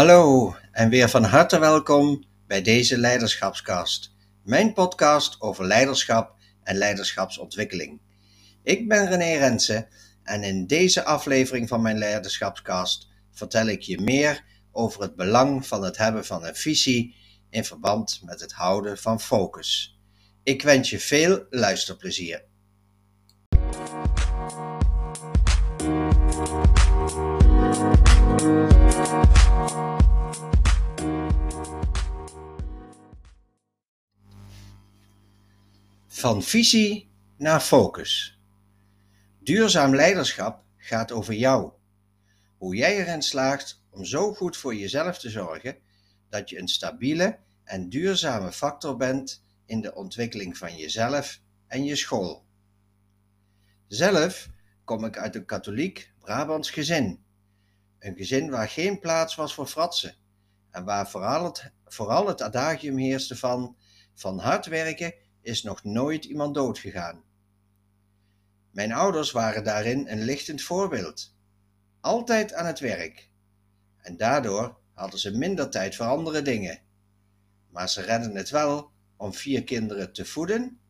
Hallo en weer van harte welkom bij deze Leiderschapskast, mijn podcast over leiderschap en leiderschapsontwikkeling. Ik ben René Rensen en in deze aflevering van mijn Leiderschapskast vertel ik je meer over het belang van het hebben van een visie in verband met het houden van focus. Ik wens je veel luisterplezier. Van visie naar focus. Duurzaam leiderschap gaat over jou. Hoe jij erin slaagt om zo goed voor jezelf te zorgen dat je een stabiele en duurzame factor bent in de ontwikkeling van jezelf en je school. Zelf kom ik uit een katholiek Brabants gezin. Een gezin waar geen plaats was voor fratsen en waar vooral het, vooral het adagium heerste van van hard werken is nog nooit iemand doodgegaan. Mijn ouders waren daarin een lichtend voorbeeld. Altijd aan het werk. En daardoor hadden ze minder tijd voor andere dingen. Maar ze redden het wel om vier kinderen te voeden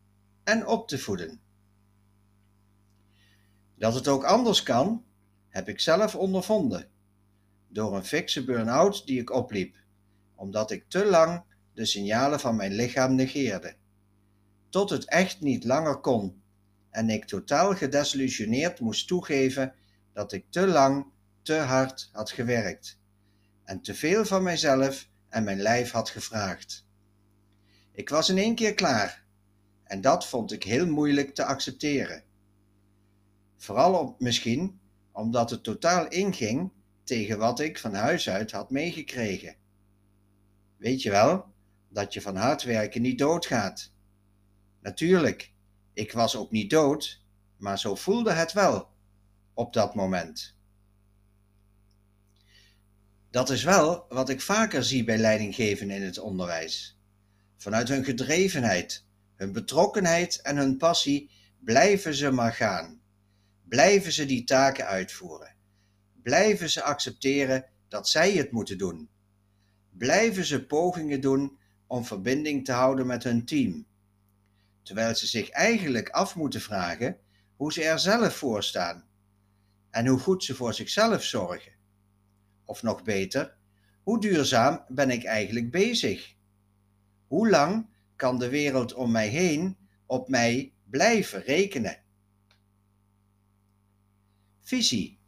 en op te voeden. Dat het ook anders kan, heb ik zelf ondervonden. Door een fikse burn-out die ik opliep, omdat ik te lang de signalen van mijn lichaam negeerde tot het echt niet langer kon en ik totaal gedesillusioneerd moest toegeven dat ik te lang, te hard had gewerkt en te veel van mijzelf en mijn lijf had gevraagd. Ik was in één keer klaar en dat vond ik heel moeilijk te accepteren. Vooral misschien omdat het totaal inging tegen wat ik van huis uit had meegekregen. Weet je wel dat je van hard werken niet doodgaat Natuurlijk, ik was ook niet dood, maar zo voelde het wel op dat moment. Dat is wel wat ik vaker zie bij leidinggevenden in het onderwijs. Vanuit hun gedrevenheid, hun betrokkenheid en hun passie blijven ze maar gaan. Blijven ze die taken uitvoeren. Blijven ze accepteren dat zij het moeten doen. Blijven ze pogingen doen om verbinding te houden met hun team terwijl ze zich eigenlijk af moeten vragen hoe ze er zelf voor staan en hoe goed ze voor zichzelf zorgen. Of nog beter, hoe duurzaam ben ik eigenlijk bezig? Hoe lang kan de wereld om mij heen op mij blijven rekenen? Visie.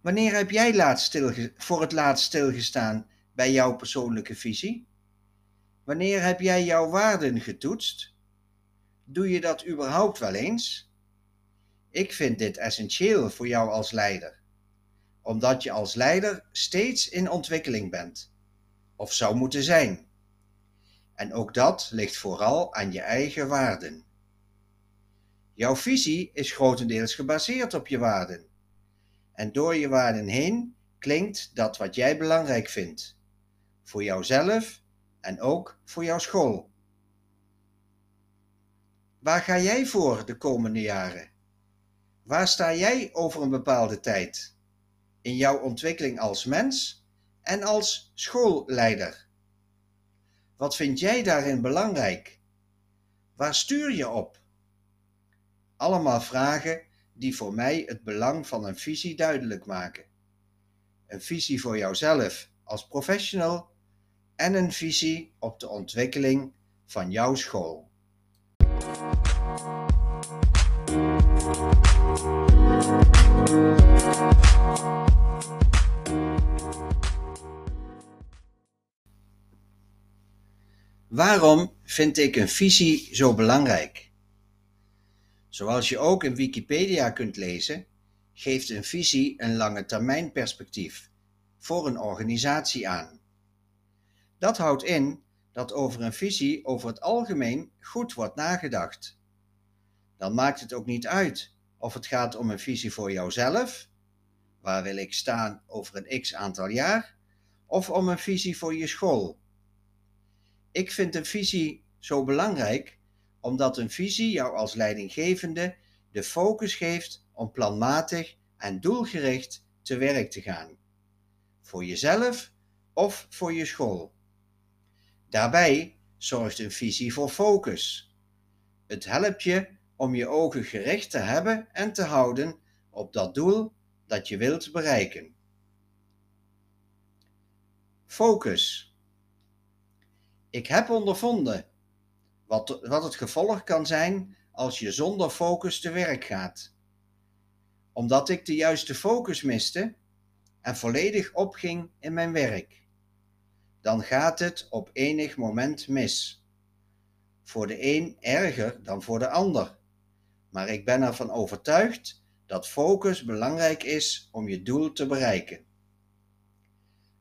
Wanneer heb jij laatst voor het laatst stilgestaan bij jouw persoonlijke visie? Wanneer heb jij jouw waarden getoetst? Doe je dat überhaupt wel eens? Ik vind dit essentieel voor jou als leider, omdat je als leider steeds in ontwikkeling bent, of zou moeten zijn. En ook dat ligt vooral aan je eigen waarden. Jouw visie is grotendeels gebaseerd op je waarden. En door je waarden heen klinkt dat wat jij belangrijk vindt, voor jouzelf en ook voor jouw school. Waar ga jij voor de komende jaren? Waar sta jij over een bepaalde tijd? In jouw ontwikkeling als mens en als schoolleider? Wat vind jij daarin belangrijk? Waar stuur je op? Allemaal vragen die voor mij het belang van een visie duidelijk maken. Een visie voor jouzelf als professional en een visie op de ontwikkeling van jouw school. Waarom vind ik een visie zo belangrijk? Zoals je ook in Wikipedia kunt lezen, geeft een visie een lange termijn perspectief voor een organisatie aan. Dat houdt in dat over een visie over het algemeen goed wordt nagedacht. Dan maakt het ook niet uit of het gaat om een visie voor jouzelf, waar wil ik staan over een x aantal jaar, of om een visie voor je school. Ik vind een visie zo belangrijk omdat een visie jou als leidinggevende de focus geeft om planmatig en doelgericht te werk te gaan. voor jezelf of voor je school. Daarbij zorgt een visie voor focus. Het helpt je om je ogen gericht te hebben en te houden op dat doel dat je wilt bereiken. Focus. Ik heb ondervonden wat, wat het gevolg kan zijn als je zonder focus te werk gaat. Omdat ik de juiste focus miste en volledig opging in mijn werk. Dan gaat het op enig moment mis. Voor de een erger dan voor de ander. Maar ik ben ervan overtuigd dat focus belangrijk is om je doel te bereiken.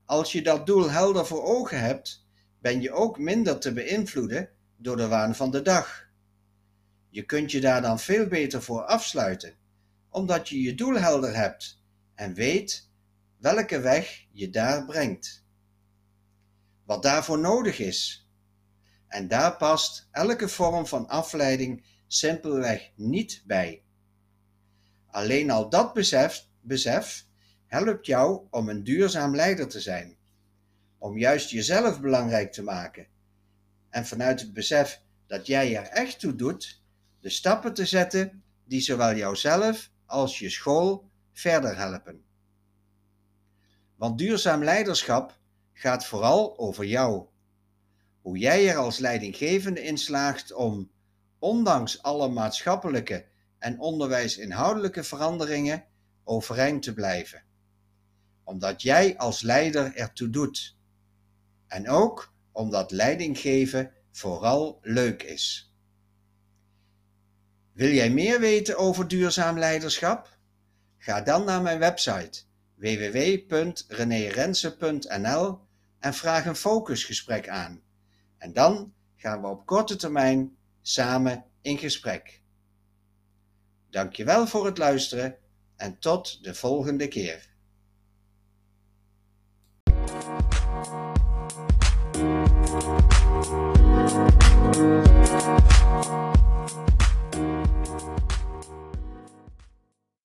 Als je dat doel helder voor ogen hebt, ben je ook minder te beïnvloeden door de waan van de dag. Je kunt je daar dan veel beter voor afsluiten, omdat je je doel helder hebt en weet welke weg je daar brengt. Wat daarvoor nodig is. En daar past elke vorm van afleiding simpelweg niet bij. Alleen al dat besef, besef helpt jou om een duurzaam leider te zijn, om juist jezelf belangrijk te maken en vanuit het besef dat jij er echt toe doet, de stappen te zetten die zowel jouzelf als je school verder helpen. Want duurzaam leiderschap gaat vooral over jou. Hoe jij er als leidinggevende in slaagt om, ondanks alle maatschappelijke en onderwijsinhoudelijke veranderingen, overeind te blijven. Omdat jij als leider ertoe doet. En ook omdat leidinggeven vooral leuk is. Wil jij meer weten over duurzaam leiderschap? Ga dan naar mijn website www.renerensen.nl en vraag een focusgesprek aan. En dan gaan we op korte termijn samen in gesprek. Dankjewel voor het luisteren en tot de volgende keer.